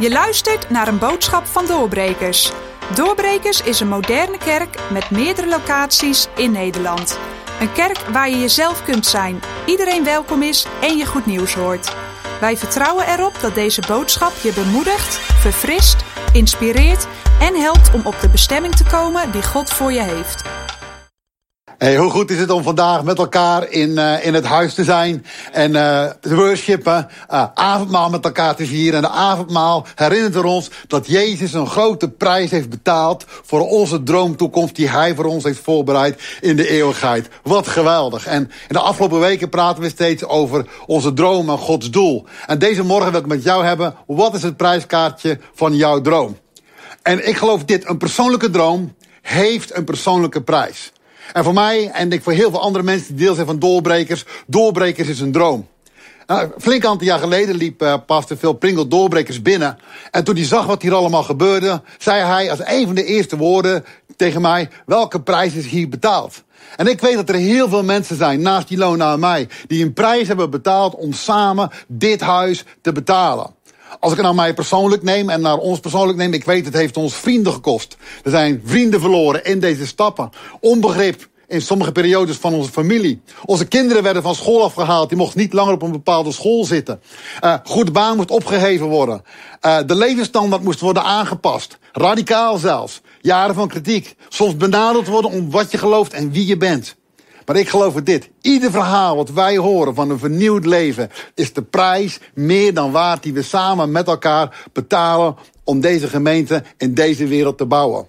Je luistert naar een boodschap van Doorbrekers. Doorbrekers is een moderne kerk met meerdere locaties in Nederland. Een kerk waar je jezelf kunt zijn, iedereen welkom is en je goed nieuws hoort. Wij vertrouwen erop dat deze boodschap je bemoedigt, verfrist, inspireert en helpt om op de bestemming te komen die God voor je heeft. Hey, hoe goed is het om vandaag met elkaar in, uh, in het huis te zijn en uh, te worshipen, uh, avondmaal met elkaar te vieren. En de avondmaal herinnert er ons dat Jezus een grote prijs heeft betaald voor onze droomtoekomst die Hij voor ons heeft voorbereid in de eeuwigheid. Wat geweldig. En in de afgelopen weken praten we steeds over onze droom en Gods doel. En deze morgen wil ik met jou hebben, wat is het prijskaartje van jouw droom? En ik geloof dit, een persoonlijke droom heeft een persoonlijke prijs. En voor mij en ik voor heel veel andere mensen die deel zijn van doorbrekers, doorbrekers is een droom. Nou, flink aantal jaar geleden liep uh, pastor Phil Pringle doorbrekers binnen. En toen hij zag wat hier allemaal gebeurde, zei hij als een van de eerste woorden tegen mij: welke prijs is hier betaald? En ik weet dat er heel veel mensen zijn, naast die loon aan mij, die een prijs hebben betaald om samen dit huis te betalen. Als ik het naar mij persoonlijk neem en naar ons persoonlijk neem, ik weet het heeft ons vrienden gekost. Er zijn vrienden verloren in deze stappen. Onbegrip in sommige periodes van onze familie. Onze kinderen werden van school afgehaald. Die mochten niet langer op een bepaalde school zitten. Uh, goede baan moest opgegeven worden. Uh, de levensstandaard moest worden aangepast. Radicaal zelfs. Jaren van kritiek. Soms benaderd worden om wat je gelooft en wie je bent. Maar ik geloof het dit. Ieder verhaal wat wij horen van een vernieuwd leven is de prijs meer dan waard die we samen met elkaar betalen om deze gemeente in deze wereld te bouwen.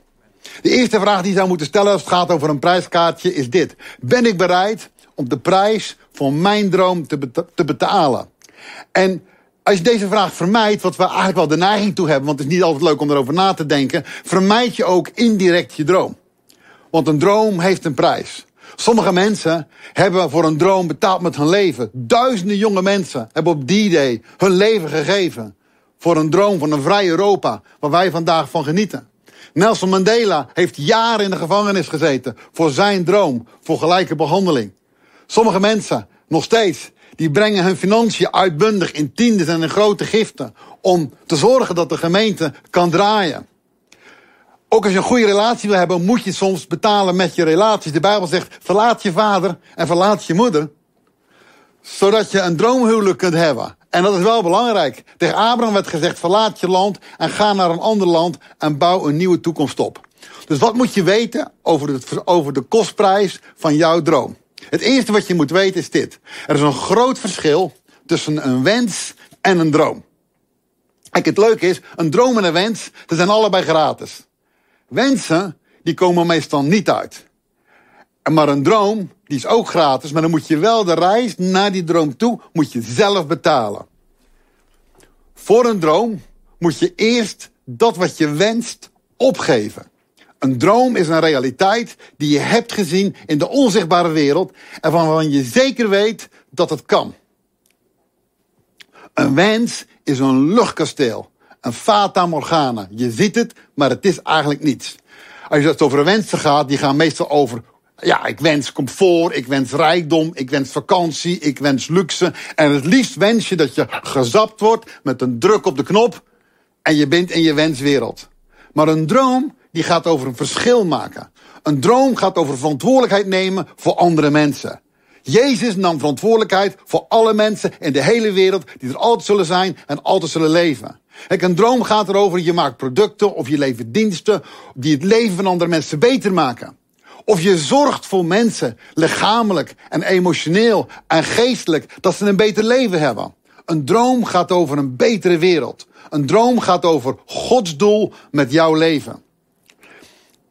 De eerste vraag die je zou moeten stellen als het gaat over een prijskaartje is dit. Ben ik bereid om de prijs van mijn droom te, te betalen? En als je deze vraag vermijdt, wat we eigenlijk wel de neiging toe hebben, want het is niet altijd leuk om erover na te denken, vermijd je ook indirect je droom. Want een droom heeft een prijs. Sommige mensen hebben voor een droom betaald met hun leven. Duizenden jonge mensen hebben op die day hun leven gegeven. Voor een droom van een vrij Europa, waar wij vandaag van genieten. Nelson Mandela heeft jaren in de gevangenis gezeten voor zijn droom, voor gelijke behandeling. Sommige mensen, nog steeds, die brengen hun financiën uitbundig in tiendes en in grote giften om te zorgen dat de gemeente kan draaien. Ook als je een goede relatie wil hebben, moet je soms betalen met je relaties. De Bijbel zegt, verlaat je vader en verlaat je moeder. Zodat je een droomhuwelijk kunt hebben. En dat is wel belangrijk. Tegen Abraham werd gezegd, verlaat je land en ga naar een ander land en bouw een nieuwe toekomst op. Dus wat moet je weten over de, over de kostprijs van jouw droom? Het eerste wat je moet weten is dit. Er is een groot verschil tussen een wens en een droom. Kijk, het leuke is, een droom en een wens, ze zijn allebei gratis. Wensen, die komen meestal niet uit. Maar een droom, die is ook gratis, maar dan moet je wel de reis naar die droom toe, moet je zelf betalen. Voor een droom moet je eerst dat wat je wenst opgeven. Een droom is een realiteit die je hebt gezien in de onzichtbare wereld en waarvan je zeker weet dat het kan. Een wens is een luchtkasteel een fata morgana. Je ziet het, maar het is eigenlijk niets. Als je het over wensen gaat, die gaan meestal over ja, ik wens comfort, ik wens rijkdom, ik wens vakantie, ik wens luxe. En het liefst wens je dat je gezapt wordt met een druk op de knop en je bent in je wenswereld. Maar een droom, die gaat over een verschil maken. Een droom gaat over verantwoordelijkheid nemen voor andere mensen. Jezus nam verantwoordelijkheid voor alle mensen in de hele wereld die er altijd zullen zijn en altijd zullen leven. Kijk, een droom gaat erover, je maakt producten of je levert diensten die het leven van andere mensen beter maken. Of je zorgt voor mensen, lichamelijk en emotioneel en geestelijk, dat ze een beter leven hebben. Een droom gaat over een betere wereld. Een droom gaat over Gods doel met jouw leven.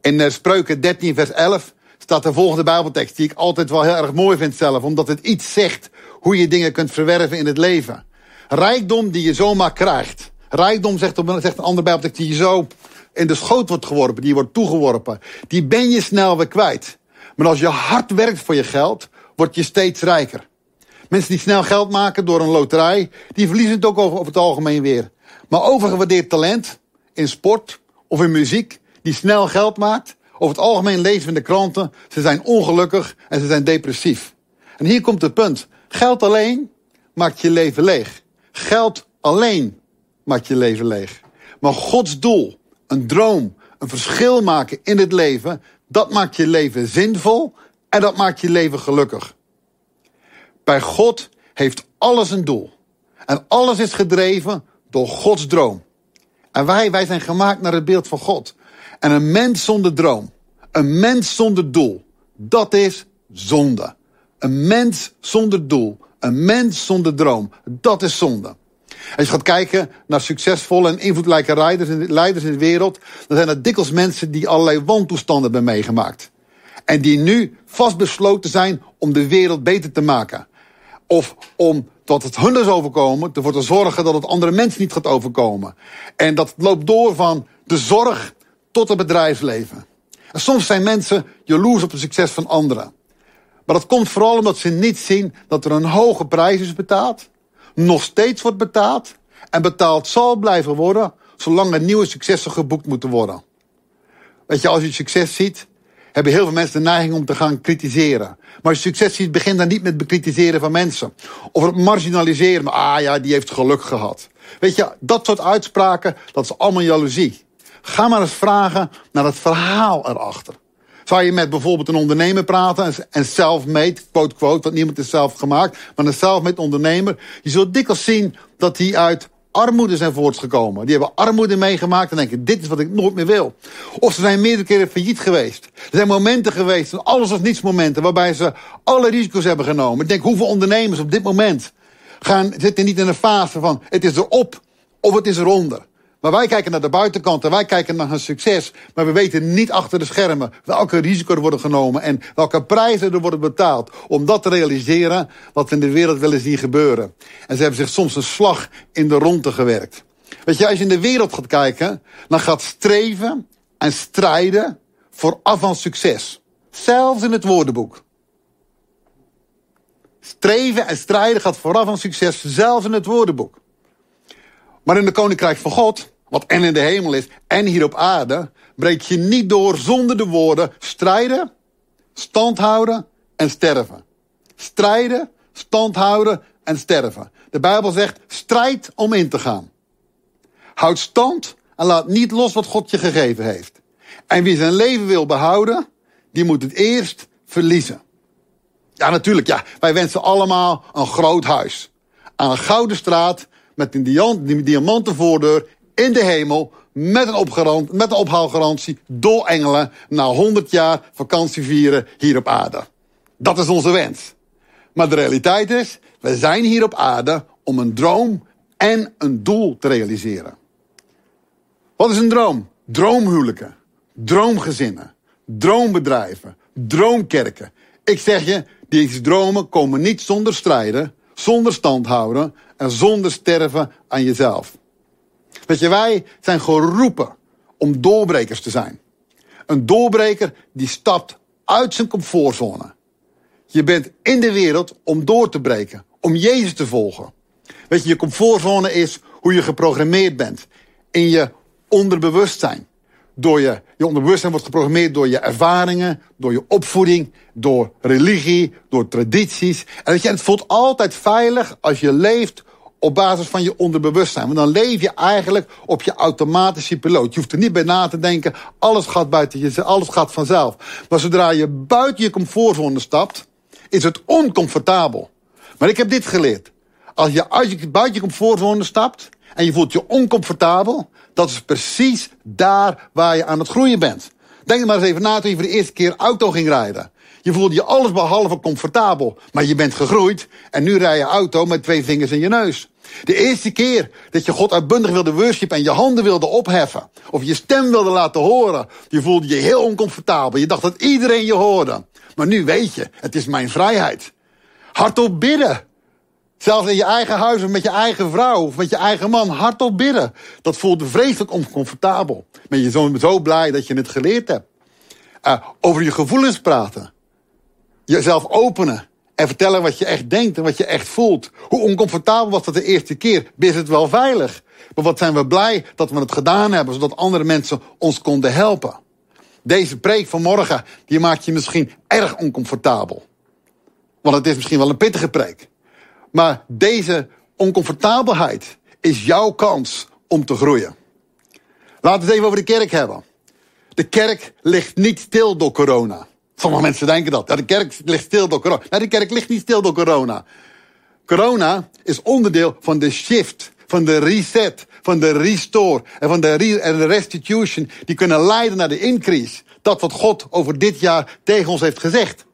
In eh, Spreuken 13, vers 11 staat de volgende Bijbeltekst, die ik altijd wel heel erg mooi vind zelf, omdat het iets zegt hoe je dingen kunt verwerven in het leven. Rijkdom die je zomaar krijgt. Rijkdom, zegt, een ander Bijbeltekst, die je zo in de schoot wordt geworpen, die wordt toegeworpen. Die ben je snel weer kwijt. Maar als je hard werkt voor je geld, word je steeds rijker. Mensen die snel geld maken door een loterij, die verliezen het ook over, over het algemeen weer. Maar overgewaardeerd talent, in sport of in muziek, die snel geld maakt, over het algemeen lezen we in de kranten, ze zijn ongelukkig en ze zijn depressief. En hier komt het punt. Geld alleen maakt je leven leeg. Geld alleen maakt je leven leeg. Maar Gods doel, een droom, een verschil maken in het leven, dat maakt je leven zinvol en dat maakt je leven gelukkig. Bij God heeft alles een doel. En alles is gedreven door Gods droom. En wij, wij zijn gemaakt naar het beeld van God. En een mens zonder droom, een mens zonder doel, dat is zonde. Een mens zonder doel, een mens zonder droom, dat is zonde. Als je gaat kijken naar succesvolle en invloedrijke leiders in, leiders in de wereld, dan zijn er dikwijls mensen die allerlei wantoestanden hebben meegemaakt. En die nu vastbesloten zijn om de wereld beter te maken. Of om dat het hun is overkomen, ervoor te zorgen dat het andere mensen niet gaat overkomen. En dat loopt door van de zorg tot het bedrijfsleven. En soms zijn mensen jaloers op het succes van anderen. Maar dat komt vooral omdat ze niet zien dat er een hoge prijs is betaald, nog steeds wordt betaald en betaald zal blijven worden zolang er nieuwe successen geboekt moeten worden. Weet je, als je succes ziet, hebben heel veel mensen de neiging om te gaan kritiseren. Maar als je succes ziet, begin dan niet met bekritiseren van mensen. Of het marginaliseren. Maar, ah ja, die heeft geluk gehad. Weet je, dat soort uitspraken, dat is allemaal jaloezie. Ga maar eens vragen naar het verhaal erachter. Zou je met bijvoorbeeld een ondernemer praten en self-made, quote quote, want niemand is zelf gemaakt, maar een self-made ondernemer. Je zult dikwijls zien dat die uit armoede zijn voortgekomen. Die hebben armoede meegemaakt en denken, dit is wat ik nooit meer wil. Of ze zijn meerdere keren failliet geweest. Er zijn momenten geweest, alles of niets momenten, waarbij ze alle risico's hebben genomen. Ik denk, hoeveel ondernemers op dit moment gaan, zitten niet in een fase van, het is erop of het is eronder. Maar wij kijken naar de buitenkant en wij kijken naar hun succes. Maar we weten niet achter de schermen welke risico's er worden genomen en welke prijzen er worden betaald. Om dat te realiseren wat in de wereld willen zien gebeuren. En ze hebben zich soms een slag in de ronde gewerkt. Weet je, als je in de wereld gaat kijken, dan gaat streven en strijden vooraf aan succes. Zelfs in het woordenboek. Streven en strijden gaat vooraf aan succes, zelfs in het woordenboek. Maar in de koninkrijk van God, wat en in de hemel is en hier op aarde, breek je niet door zonder de woorden strijden, standhouden en sterven. Strijden, standhouden en sterven. De Bijbel zegt strijd om in te gaan. Houd stand en laat niet los wat God je gegeven heeft. En wie zijn leven wil behouden, die moet het eerst verliezen. Ja, natuurlijk, ja. Wij wensen allemaal een groot huis. Aan een gouden straat met een diamanten voordeur in de hemel. Met een, opgarant, met een ophaalgarantie door engelen. Na 100 jaar vakantie vieren hier op aarde. Dat is onze wens. Maar de realiteit is, we zijn hier op aarde om een droom en een doel te realiseren. Wat is een droom? Droomhuwelijken, droomgezinnen, droombedrijven, droomkerken. Ik zeg je, deze dromen komen niet zonder strijden, zonder standhouden en zonder sterven aan jezelf. Weet je, wij zijn geroepen om doorbrekers te zijn. Een doorbreker die stapt uit zijn comfortzone. Je bent in de wereld om door te breken, om Jezus te volgen. Weet je, je comfortzone is hoe je geprogrammeerd bent. In je onderbewustzijn. Door je, je onderbewustzijn wordt geprogrammeerd door je ervaringen, door je opvoeding, door religie, door tradities. En weet je, het voelt altijd veilig als je leeft op basis van je onderbewustzijn. Want dan leef je eigenlijk op je automatische piloot. Je hoeft er niet bij na te denken. Alles gaat buiten je, alles gaat vanzelf. Maar zodra je buiten je comfortzone stapt, is het oncomfortabel. Maar ik heb dit geleerd. Als je uit je, buiten je comfortzone stapt en je voelt je oncomfortabel, dat is precies daar waar je aan het groeien bent. Denk maar eens even na toen je voor de eerste keer auto ging rijden. Je voelde je alles behalve comfortabel. Maar je bent gegroeid en nu rij je auto met twee vingers in je neus. De eerste keer dat je God uitbundig wilde worshipen en je handen wilde opheffen. Of je stem wilde laten horen. Je voelde je heel oncomfortabel. Je dacht dat iedereen je hoorde. Maar nu weet je, het is mijn vrijheid. Hardop bidden. Zelfs in je eigen huis of met je eigen vrouw of met je eigen man. Hardop bidden. Dat voelde vreselijk oncomfortabel. Ben je zo, zo blij dat je het geleerd hebt. Uh, over je gevoelens praten jezelf openen. En vertellen wat je echt denkt en wat je echt voelt. Hoe oncomfortabel was dat de eerste keer? Is het wel veilig? Maar wat zijn we blij dat we het gedaan hebben, zodat andere mensen ons konden helpen. Deze preek van morgen, die maakt je misschien erg oncomfortabel. Want het is misschien wel een pittige preek. Maar deze oncomfortabelheid is jouw kans om te groeien. Laten we het even over de kerk hebben. De kerk ligt niet stil door corona. Sommige mensen denken dat. De kerk ligt stil door corona. Nee, de kerk ligt niet stil door corona. Corona is onderdeel van de shift, van de reset, van de restore en van de, en de restitution. Die kunnen leiden naar de increase. Dat wat God over dit jaar tegen ons heeft gezegd.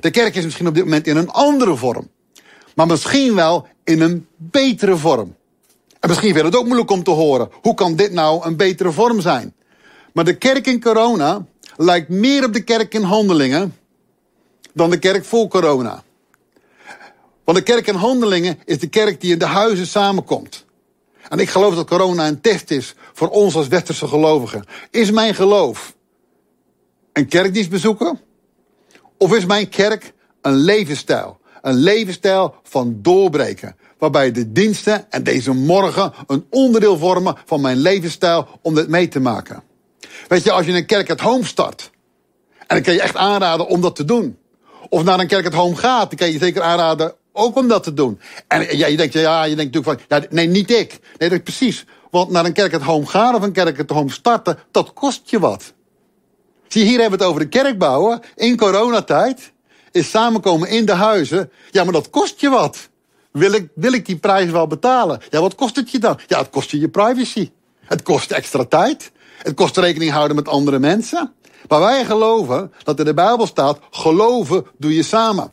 De kerk is misschien op dit moment in een andere vorm. Maar misschien wel in een betere vorm. En misschien je het ook moeilijk om te horen. Hoe kan dit nou een betere vorm zijn? Maar de kerk in corona lijkt meer op de kerk in handelingen dan de kerk voor corona. Want de kerk in handelingen is de kerk die in de huizen samenkomt. En ik geloof dat corona een test is voor ons als westerse gelovigen. Is mijn geloof een kerkdienst bezoeken? Of is mijn kerk een levensstijl? Een levensstijl van doorbreken. Waarbij de diensten en deze morgen een onderdeel vormen van mijn levensstijl om dit mee te maken. Weet je, als je een kerk at home start. En dan kan je echt aanraden om dat te doen. Of naar een kerk at home gaat, dan kan je zeker aanraden ook om dat te doen. En ja, je denkt, ja, je denkt natuurlijk van, nee, niet ik. Nee, dat precies. Want naar een kerk at home gaan of een kerk at home starten, dat kost je wat. Zie, hier hebben we het over de kerk bouwen in coronatijd. Is samenkomen in de huizen. Ja, maar dat kost je wat. Wil ik, wil ik die prijs wel betalen? Ja, wat kost het je dan? Ja, het kost je je privacy. Het kost extra tijd. Het kost rekening houden met andere mensen. Maar wij geloven dat in de Bijbel staat: geloven doe je samen.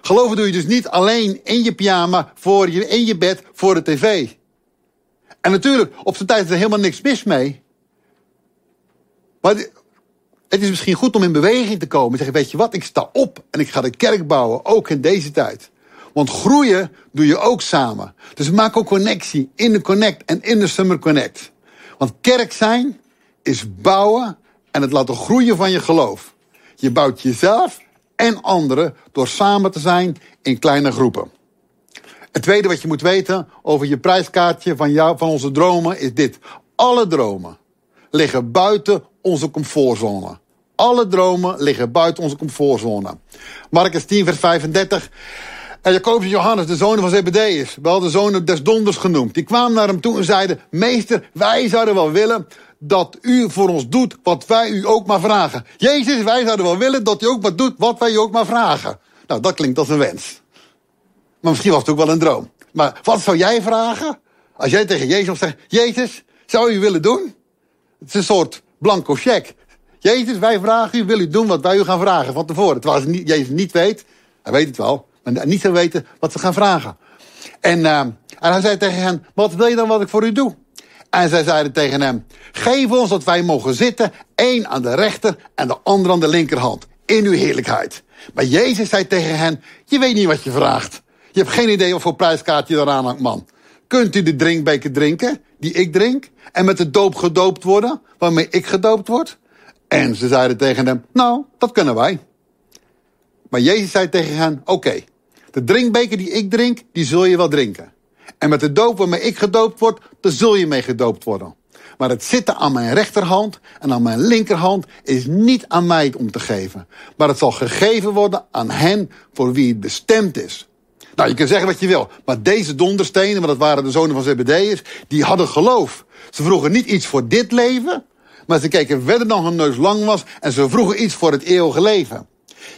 Geloven doe je dus niet alleen in je pyjama, voor je, in je bed, voor de tv. En natuurlijk, op zijn tijd is er helemaal niks mis mee. Maar het is misschien goed om in beweging te komen. En zeggen, weet je wat, ik sta op en ik ga de kerk bouwen, ook in deze tijd. Want groeien doe je ook samen. Dus maak ook connectie in de Connect en in de Summer Connect. Want kerk zijn is bouwen en het laten groeien van je geloof. Je bouwt jezelf en anderen door samen te zijn in kleine groepen. Het tweede wat je moet weten over je prijskaartje van, jou, van onze dromen is dit. Alle dromen liggen buiten onze comfortzone. Alle dromen liggen buiten onze comfortzone. Marcus 10, vers 35. En Jacobus Johannes, de zonen van Zebedeus, wel de zonen des donders genoemd, die kwamen naar hem toe en zeiden: Meester, wij zouden wel willen dat u voor ons doet wat wij u ook maar vragen. Jezus, wij zouden wel willen dat u ook maar doet wat wij u ook maar vragen. Nou, dat klinkt als een wens. Maar misschien was het ook wel een droom. Maar wat zou jij vragen? Als jij tegen Jezus zegt: Jezus, zou u willen doen? Het is een soort blanco cheque. Jezus, wij vragen u, wil u doen wat wij u gaan vragen van tevoren. Terwijl Jezus niet weet, hij weet het wel, maar niet zou weten wat ze gaan vragen. En, uh, en hij zei tegen hen, wat wil je dan wat ik voor u doe? En zij zeiden tegen hem, geef ons dat wij mogen zitten, één aan de rechter en de ander aan de linkerhand, in uw heerlijkheid. Maar Jezus zei tegen hen, je weet niet wat je vraagt. Je hebt geen idee of voor prijskaartje eraan hangt, man. Kunt u de drinkbeker drinken, die ik drink, en met de doop gedoopt worden, waarmee ik gedoopt word? En ze zeiden tegen hem, nou, dat kunnen wij. Maar Jezus zei tegen hen, oké, de drinkbeker die ik drink, die zul je wel drinken. En met de doop waarmee ik gedoopt word, daar zul je mee gedoopt worden. Maar het zitten aan mijn rechterhand en aan mijn linkerhand is niet aan mij om te geven. Maar het zal gegeven worden aan hen voor wie het bestemd is. Nou, je kunt zeggen wat je wil. Maar deze donderstenen, want dat waren de zonen van Zebedeus, die hadden geloof. Ze vroegen niet iets voor dit leven, maar ze keken verder dan hun neus lang was en ze vroegen iets voor het eeuwige leven.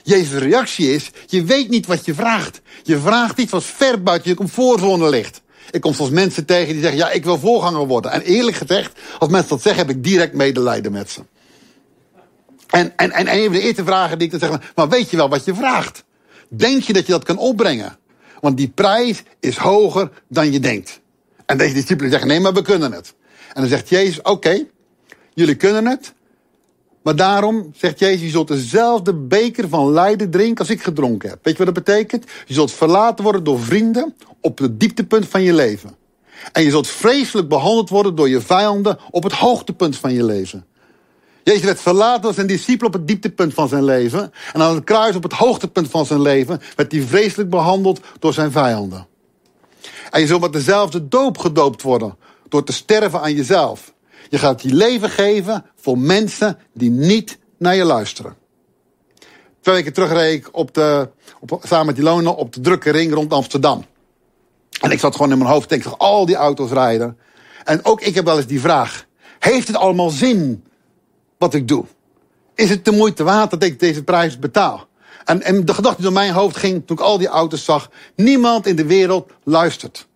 Jezus' reactie is, je weet niet wat je vraagt. Je vraagt iets wat ver buiten je comfortzone ligt. Ik kom soms mensen tegen die zeggen, ja, ik wil voorganger worden. En eerlijk gezegd, als mensen dat zeggen, heb ik direct medelijden met ze. En, en, en een van de eerste vragen die ik dan zeg, maar weet je wel wat je vraagt? Denk je dat je dat kan opbrengen? Want die prijs is hoger dan je denkt. En deze discipelen zeggen, nee, maar we kunnen het. En dan zegt Jezus, oké, jullie kunnen het. Maar daarom, zegt Jezus, je zult dezelfde beker van lijden drinken als ik gedronken heb. Weet je wat dat betekent? Je zult verlaten worden door vrienden op het dieptepunt van je leven. En je zult vreselijk behandeld worden door je vijanden op het hoogtepunt van je leven. Jezus werd verlaten door zijn discipel op het dieptepunt van zijn leven. En aan het kruis op het hoogtepunt van zijn leven werd hij vreselijk behandeld door zijn vijanden. En je zult met dezelfde doop gedoopt worden door te sterven aan jezelf. Je gaat je leven geven voor mensen die niet naar je luisteren. Twee weken terug reed ik op de, op, samen met Ilona op de drukke ring rond Amsterdam. En ik zat gewoon in mijn hoofd, denk ik, al die auto's rijden. En ook ik heb wel eens die vraag. Heeft het allemaal zin wat ik doe? Is het de moeite waard dat ik deze prijs betaal? En, en de gedachte die door mijn hoofd ging toen ik al die auto's zag: niemand in de wereld luistert.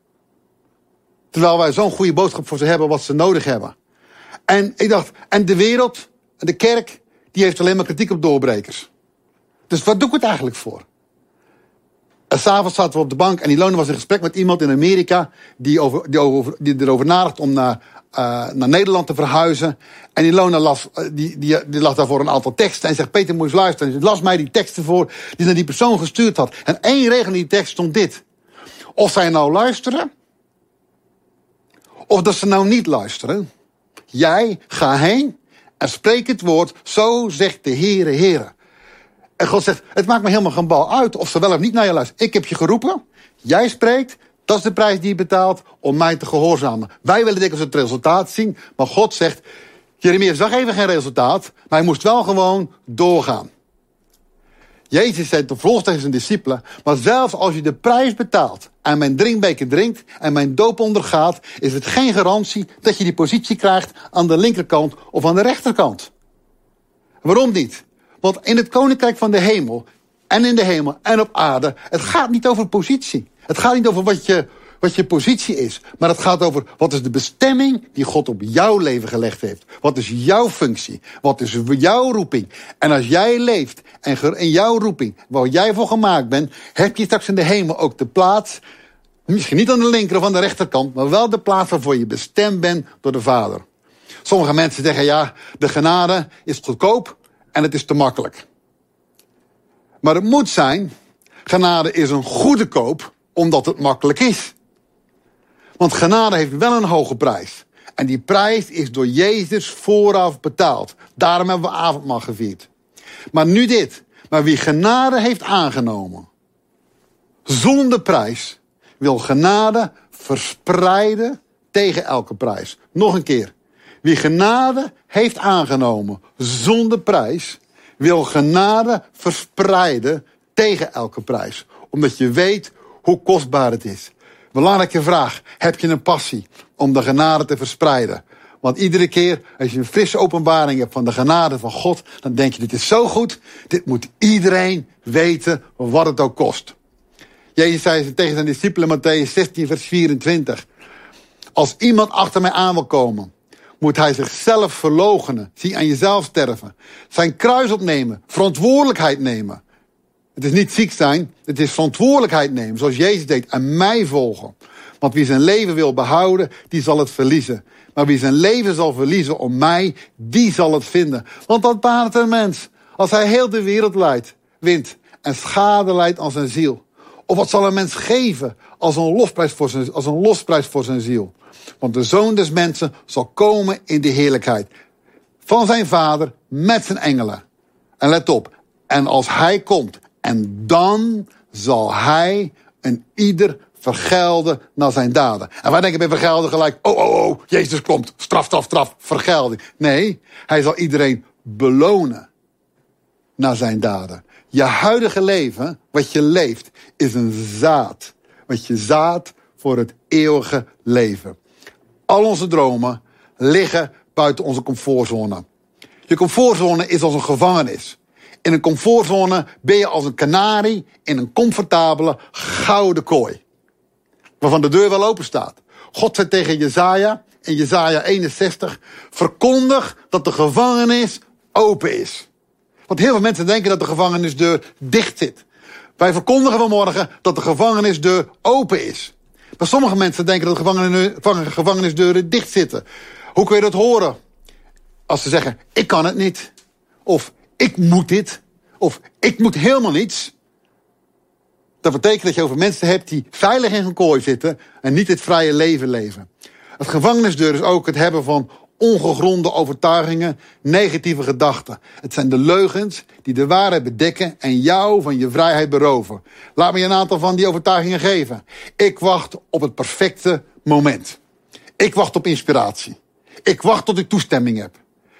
Terwijl wij zo'n goede boodschap voor ze hebben wat ze nodig hebben. En ik dacht, en de wereld, de kerk, die heeft alleen maar kritiek op doorbrekers. Dus wat doe ik het eigenlijk voor? En s'avonds zaten we op de bank en Ilona was in gesprek met iemand in Amerika die, over, die, over, die erover nadacht om naar, uh, naar Nederland te verhuizen. En uh, die, die, die las daarvoor een aantal teksten en zegt: Peter, moet eens luisteren. En ze las mij die teksten voor die naar die persoon gestuurd had. En één regel in die tekst stond dit: Of zij nou luisteren, of dat ze nou niet luisteren. Jij ga heen en spreek het woord, zo zegt de Heere, Heere. En God zegt, het maakt me helemaal geen bal uit of ze wel of niet naar je luisteren. Ik heb je geroepen, jij spreekt, dat is de prijs die je betaalt om mij te gehoorzamen. Wij willen dikwijls het resultaat zien, maar God zegt, Jeremia zag even geen resultaat, maar hij moest wel gewoon doorgaan. Jezus zei te volgens tegen zijn discipelen, maar zelfs als je de prijs betaalt en mijn drinkbeker drinkt en mijn doop ondergaat, is het geen garantie dat je die positie krijgt aan de linkerkant of aan de rechterkant. Waarom niet? Want in het koninkrijk van de hemel en in de hemel en op aarde, het gaat niet over positie. Het gaat niet over wat je, wat je positie is. Maar het gaat over wat is de bestemming die God op jouw leven gelegd heeft. Wat is jouw functie? Wat is jouw roeping? En als jij leeft en in jouw roeping, waar jij voor gemaakt bent, heb je straks in de hemel ook de plaats. Misschien niet aan de linker of aan de rechterkant, maar wel de plaats waarvoor je bestemd bent door de Vader. Sommige mensen zeggen ja, de genade is goedkoop en het is te makkelijk. Maar het moet zijn, genade is een goede koop omdat het makkelijk is. Want genade heeft wel een hoge prijs. En die prijs is door Jezus vooraf betaald. Daarom hebben we avondmaal gevierd. Maar nu dit. Maar wie genade heeft aangenomen, zonder prijs, wil genade verspreiden tegen elke prijs. Nog een keer. Wie genade heeft aangenomen zonder prijs, wil genade verspreiden tegen elke prijs. Omdat je weet hoe kostbaar het is. Belangrijke vraag. Heb je een passie om de genade te verspreiden? Want iedere keer als je een frisse openbaring hebt van de genade van God, dan denk je, dit is zo goed, dit moet iedereen weten wat het ook kost. Jezus zei tegen zijn discipelen, Matthäus 16, vers 24. Als iemand achter mij aan wil komen, moet hij zichzelf verloochenen, zie aan jezelf sterven, zijn kruis opnemen, verantwoordelijkheid nemen. Het is niet ziek zijn, het is verantwoordelijkheid nemen, zoals Jezus deed, en mij volgen. Want wie zijn leven wil behouden, die zal het verliezen. Maar wie zijn leven zal verliezen om mij, die zal het vinden. Want wat baart een mens als hij heel de wereld leidt, wint en schade leidt aan zijn ziel? Of wat zal een mens geven als een losprijs voor zijn, als een losprijs voor zijn ziel? Want de zoon des mensen zal komen in de heerlijkheid van zijn vader met zijn engelen. En let op, en als hij komt, en dan zal hij een ieder vergelden naar zijn daden. En wij denken bij vergelden gelijk, oh, oh, oh, Jezus komt, straf, straf, straf, vergelding. Nee, hij zal iedereen belonen naar zijn daden. Je huidige leven, wat je leeft, is een zaad. Wat je zaad voor het eeuwige leven. Al onze dromen liggen buiten onze comfortzone. Je comfortzone is als een gevangenis. In een comfortzone ben je als een kanarie in een comfortabele gouden kooi waarvan de deur wel open staat. God zei tegen Jezaja in Jezaja 61, verkondig dat de gevangenis open is. Want heel veel mensen denken dat de gevangenisdeur dicht zit. Wij verkondigen vanmorgen dat de gevangenisdeur open is. Maar sommige mensen denken dat de gevangenisdeuren dicht zitten. Hoe kun je dat horen? Als ze zeggen, ik kan het niet. Of ik moet dit. Of ik moet helemaal niets. Dat betekent dat je over mensen hebt die veilig in een kooi zitten en niet het vrije leven leven. Het gevangenisdeur is ook het hebben van ongegronde overtuigingen, negatieve gedachten. Het zijn de leugens die de waarheid bedekken en jou van je vrijheid beroven. Laat me je een aantal van die overtuigingen geven. Ik wacht op het perfecte moment. Ik wacht op inspiratie. Ik wacht tot ik toestemming heb.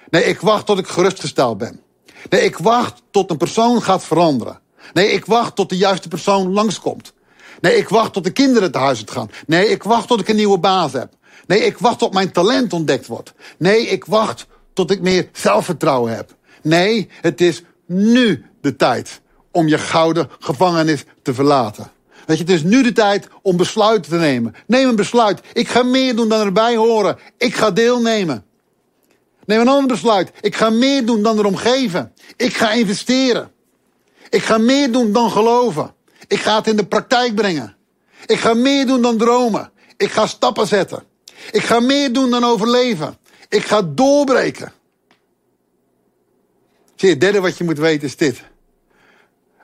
Nee, ik wacht tot ik gerustgesteld ben. Nee, ik wacht tot een persoon gaat veranderen. Nee, ik wacht tot de juiste persoon langskomt. Nee, ik wacht tot de kinderen te huis gaan. Nee, ik wacht tot ik een nieuwe baas heb. Nee, ik wacht tot mijn talent ontdekt wordt. Nee, ik wacht tot ik meer zelfvertrouwen heb. Nee, het is nu de tijd om je gouden gevangenis te verlaten. Weet je, het is nu de tijd om besluiten te nemen. Neem een besluit. Ik ga meer doen dan erbij horen. Ik ga deelnemen. Neem een ander besluit. Ik ga meer doen dan erom geven. Ik ga investeren. Ik ga meer doen dan geloven. Ik ga het in de praktijk brengen. Ik ga meer doen dan dromen. Ik ga stappen zetten. Ik ga meer doen dan overleven. Ik ga doorbreken. Zie, het derde wat je moet weten is dit.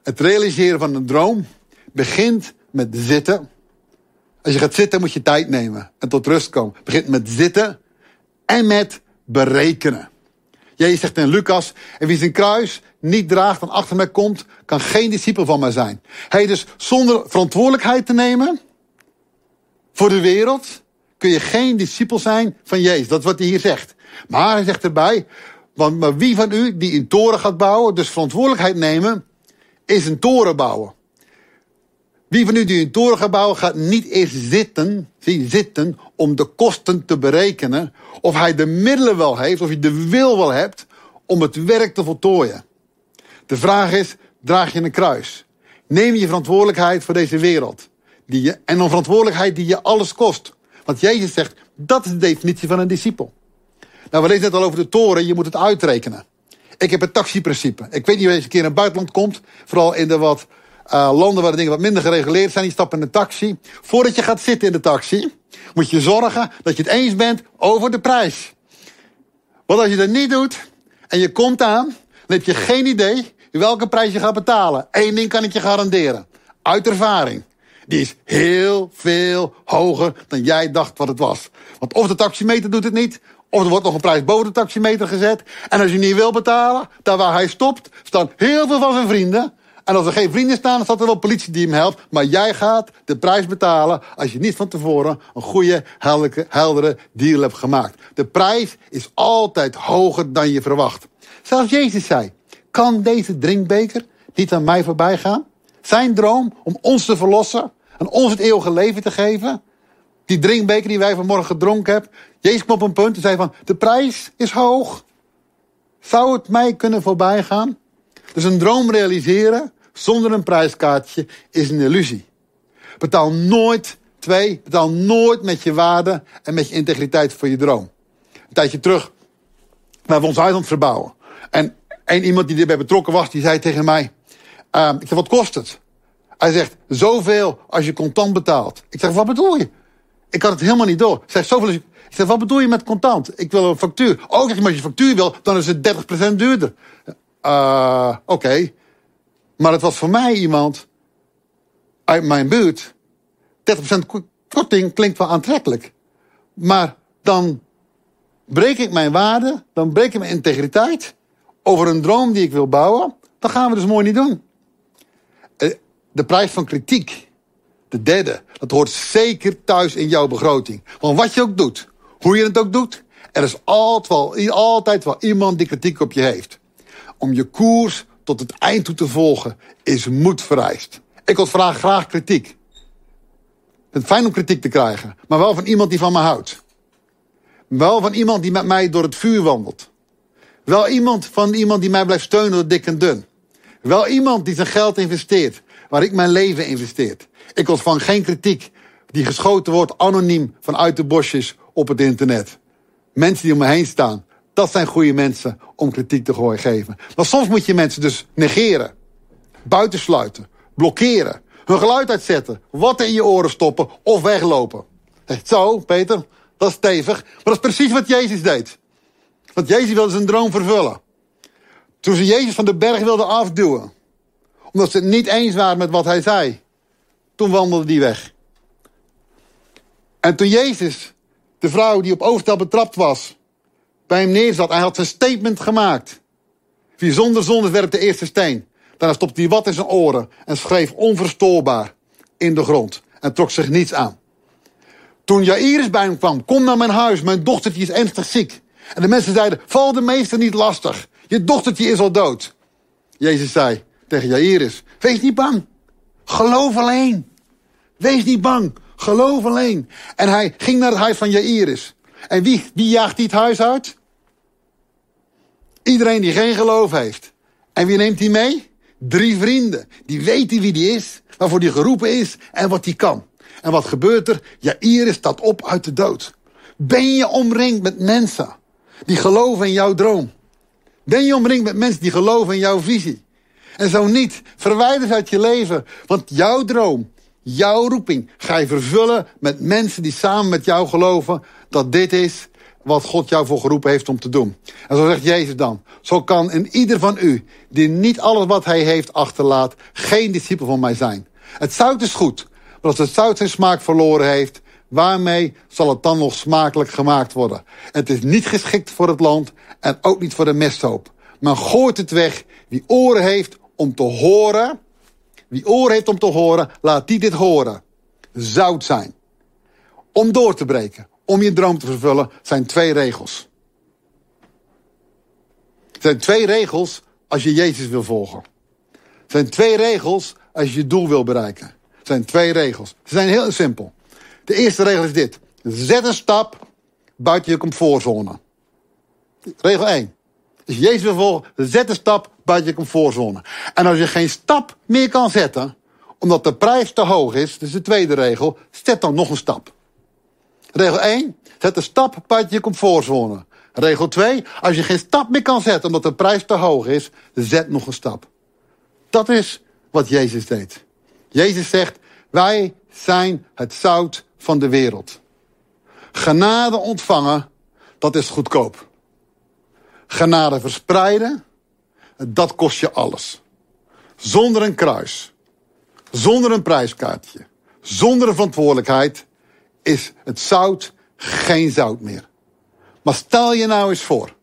Het realiseren van een droom begint met zitten. Als je gaat zitten moet je tijd nemen en tot rust komen. Begint met zitten en met berekenen. Jezus zegt in Lucas, en wie zijn kruis niet draagt en achter mij komt, kan geen discipel van mij zijn. Hij dus zonder verantwoordelijkheid te nemen voor de wereld, kun je geen discipel zijn van Jezus. Dat is wat hij hier zegt. Maar hij zegt erbij, want maar wie van u die een toren gaat bouwen, dus verantwoordelijkheid nemen, is een toren bouwen. Wie van u die een toren gaat bouwen, gaat niet eerst zitten, zie, zitten om de kosten te berekenen. Of hij de middelen wel heeft, of je de wil wel hebt om het werk te voltooien. De vraag is, draag je een kruis? Neem je verantwoordelijkheid voor deze wereld. Die je, en een verantwoordelijkheid die je alles kost. Want Jezus zegt, dat is de definitie van een discipel. Nou, we lezen net al over de toren, je moet het uitrekenen. Ik heb het taxiprincipe. Ik weet niet of je een keer in het buitenland komt. Vooral in de wat uh, landen waar de dingen wat minder gereguleerd zijn. Die stappen in een taxi. Voordat je gaat zitten in de taxi, moet je zorgen dat je het eens bent over de prijs. Want als je dat niet doet en je komt aan, dan heb je geen idee welke prijs je gaat betalen. Eén ding kan ik je garanderen. Uit ervaring. Die is heel veel hoger dan jij dacht wat het was. Want of de taximeter doet het niet, of er wordt nog een prijs boven de taximeter gezet. En als je niet wil betalen, daar waar hij stopt, staan heel veel van zijn vrienden. En als er geen vrienden staan, dan staat er wel politie die hem helpt. Maar jij gaat de prijs betalen als je niet van tevoren een goede, heldere, heldere deal hebt gemaakt. De prijs is altijd hoger dan je verwacht. Zelfs Jezus zei, kan deze drinkbeker niet aan mij voorbij gaan? Zijn droom om ons te verlossen en ons het eeuwige leven te geven. Die drinkbeker die wij vanmorgen gedronken hebben. Jezus kwam op een punt en zei van, de prijs is hoog. Zou het mij kunnen voorbij gaan? Dus een droom realiseren zonder een prijskaartje is een illusie. Betaal nooit, twee, betaal nooit met je waarde en met je integriteit voor je droom. Een tijdje terug waren we ons huis aan het verbouwen. En een iemand die erbij betrokken was, die zei tegen mij... Uh, ik zeg, wat kost het? Hij zegt, zoveel als je contant betaalt. Ik zeg, wat bedoel je? Ik had het helemaal niet door. Zegt, zoveel als je... Ik zeg, wat bedoel je met contant? Ik wil een factuur. Oh, zeg, maar als je factuur wil, dan is het 30% duurder. Uh, Oké. Maar het was voor mij iemand uit mijn buurt. 30% korting klinkt wel aantrekkelijk. Maar dan breek ik mijn waarde, dan breek ik mijn integriteit over een droom die ik wil bouwen. Dat gaan we dus mooi niet doen. Eh, de prijs van kritiek, de derde, dat hoort zeker thuis in jouw begroting. Want wat je ook doet, hoe je het ook doet, er is altijd wel, altijd wel iemand die kritiek op je heeft. Om je koers tot het eind toe te volgen is moed vereist. Ik ontvraag graag kritiek. Het fijn om kritiek te krijgen, maar wel van iemand die van me houdt. Wel van iemand die met mij door het vuur wandelt. Wel iemand van iemand die mij blijft steunen door dik en dun. Wel iemand die zijn geld investeert, waar ik mijn leven investeert. Ik ontvang geen kritiek die geschoten wordt anoniem vanuit de bosjes op het internet. Mensen die om me heen staan, dat zijn goede mensen om kritiek te geven. Maar soms moet je mensen dus negeren, buitensluiten, blokkeren, hun geluid uitzetten, wat in je oren stoppen of weglopen. Zo, Peter, dat is stevig. Maar dat is precies wat Jezus deed. Want Jezus wilde zijn droom vervullen. Toen ze Jezus van de berg wilden afduwen, omdat ze het niet eens waren met wat hij zei, toen wandelde die weg. En toen Jezus, de vrouw die op overstel betrapt was, bij hem neerzat. Hij had zijn statement gemaakt. Wie zonder zonde werpt de eerste steen. Daarna stopte hij wat in zijn oren en schreef onverstoorbaar in de grond. En trok zich niets aan. Toen Jairus bij hem kwam, kom naar mijn huis, mijn dochtertje is ernstig ziek. En de mensen zeiden, val de meester niet lastig. Je dochtertje is al dood. Jezus zei tegen Jairus, wees niet bang. Geloof alleen. Wees niet bang. Geloof alleen. En hij ging naar het huis van Jairus. En wie, wie jaagt hij het huis uit? Iedereen die geen geloof heeft. En wie neemt hij mee? Drie vrienden. Die weten wie die is, waarvoor die geroepen is en wat die kan. En wat gebeurt er? Jairus staat op uit de dood. Ben je omringd met mensen die geloven in jouw droom? Ben je omringd met mensen die geloven in jouw visie? En zo niet, verwijder ze uit je leven. Want jouw droom, jouw roeping ga je vervullen met mensen die samen met jou geloven dat dit is wat God jou voor geroepen heeft om te doen. En zo zegt Jezus dan, zo kan in ieder van u, die niet alles wat hij heeft achterlaat, geen discipel van mij zijn. Het zout is goed, maar als het zout zijn smaak verloren heeft, waarmee zal het dan nog smakelijk gemaakt worden? Het is niet geschikt voor het land en ook niet voor de mesthoop. Maar gooit het weg. Wie oren heeft om te horen, wie oren heeft om te horen, laat die dit horen. Zout zijn. Om door te breken, om je droom te vervullen, zijn twee regels. Er zijn twee regels als je Jezus wil volgen. Er zijn twee regels als je je doel wil bereiken. Er zijn twee regels. Ze zijn heel simpel. De eerste regel is dit. Zet een stap buiten je comfortzone. Regel 1. Als je Jezus wil volgen, zet een stap buiten je comfortzone. En als je geen stap meer kan zetten, omdat de prijs te hoog is, dus de tweede regel, zet dan nog een stap. Regel 1, zet een stap buiten je comfortzone. Regel 2, als je geen stap meer kan zetten omdat de prijs te hoog is, zet nog een stap. Dat is wat Jezus deed. Jezus zegt, wij zijn het zout van de wereld. Genade ontvangen, dat is goedkoop. Genade verspreiden, dat kost je alles. Zonder een kruis, zonder een prijskaartje, zonder een verantwoordelijkheid is het zout geen zout meer. Maar stel je nou eens voor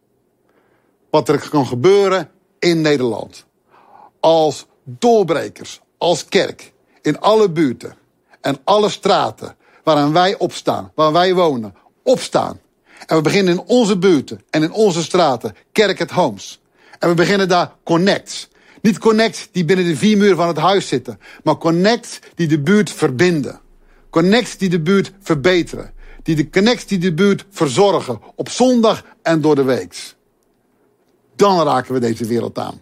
wat er kan gebeuren in Nederland. Als doorbrekers, als kerk, in alle buurten en alle straten waaraan wij opstaan, waar wij wonen, opstaan. En we beginnen in onze buurten en in onze straten, kerk het homes. En we beginnen daar connects. Niet connects die binnen de vier muren van het huis zitten, maar connects die de buurt verbinden. Connects die de buurt verbeteren. Die de connects die de buurt verzorgen op zondag en door de week. Dan raken we deze wereld aan.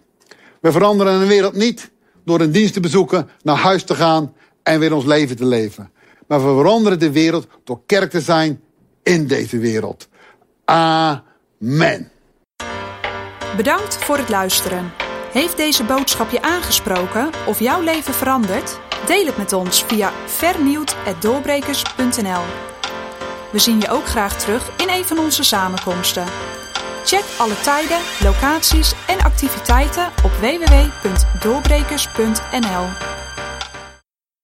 We veranderen een wereld niet door een dienst te bezoeken, naar huis te gaan en weer ons leven te leven. Maar we veranderen de wereld door kerk te zijn in deze wereld. Amen. Bedankt voor het luisteren. Heeft deze boodschap je aangesproken of jouw leven veranderd? Deel het met ons via vernieuwd.doorbrekers.nl We zien je ook graag terug in een van onze samenkomsten. Check alle tijden, locaties en activiteiten op www.doorbrekers.nl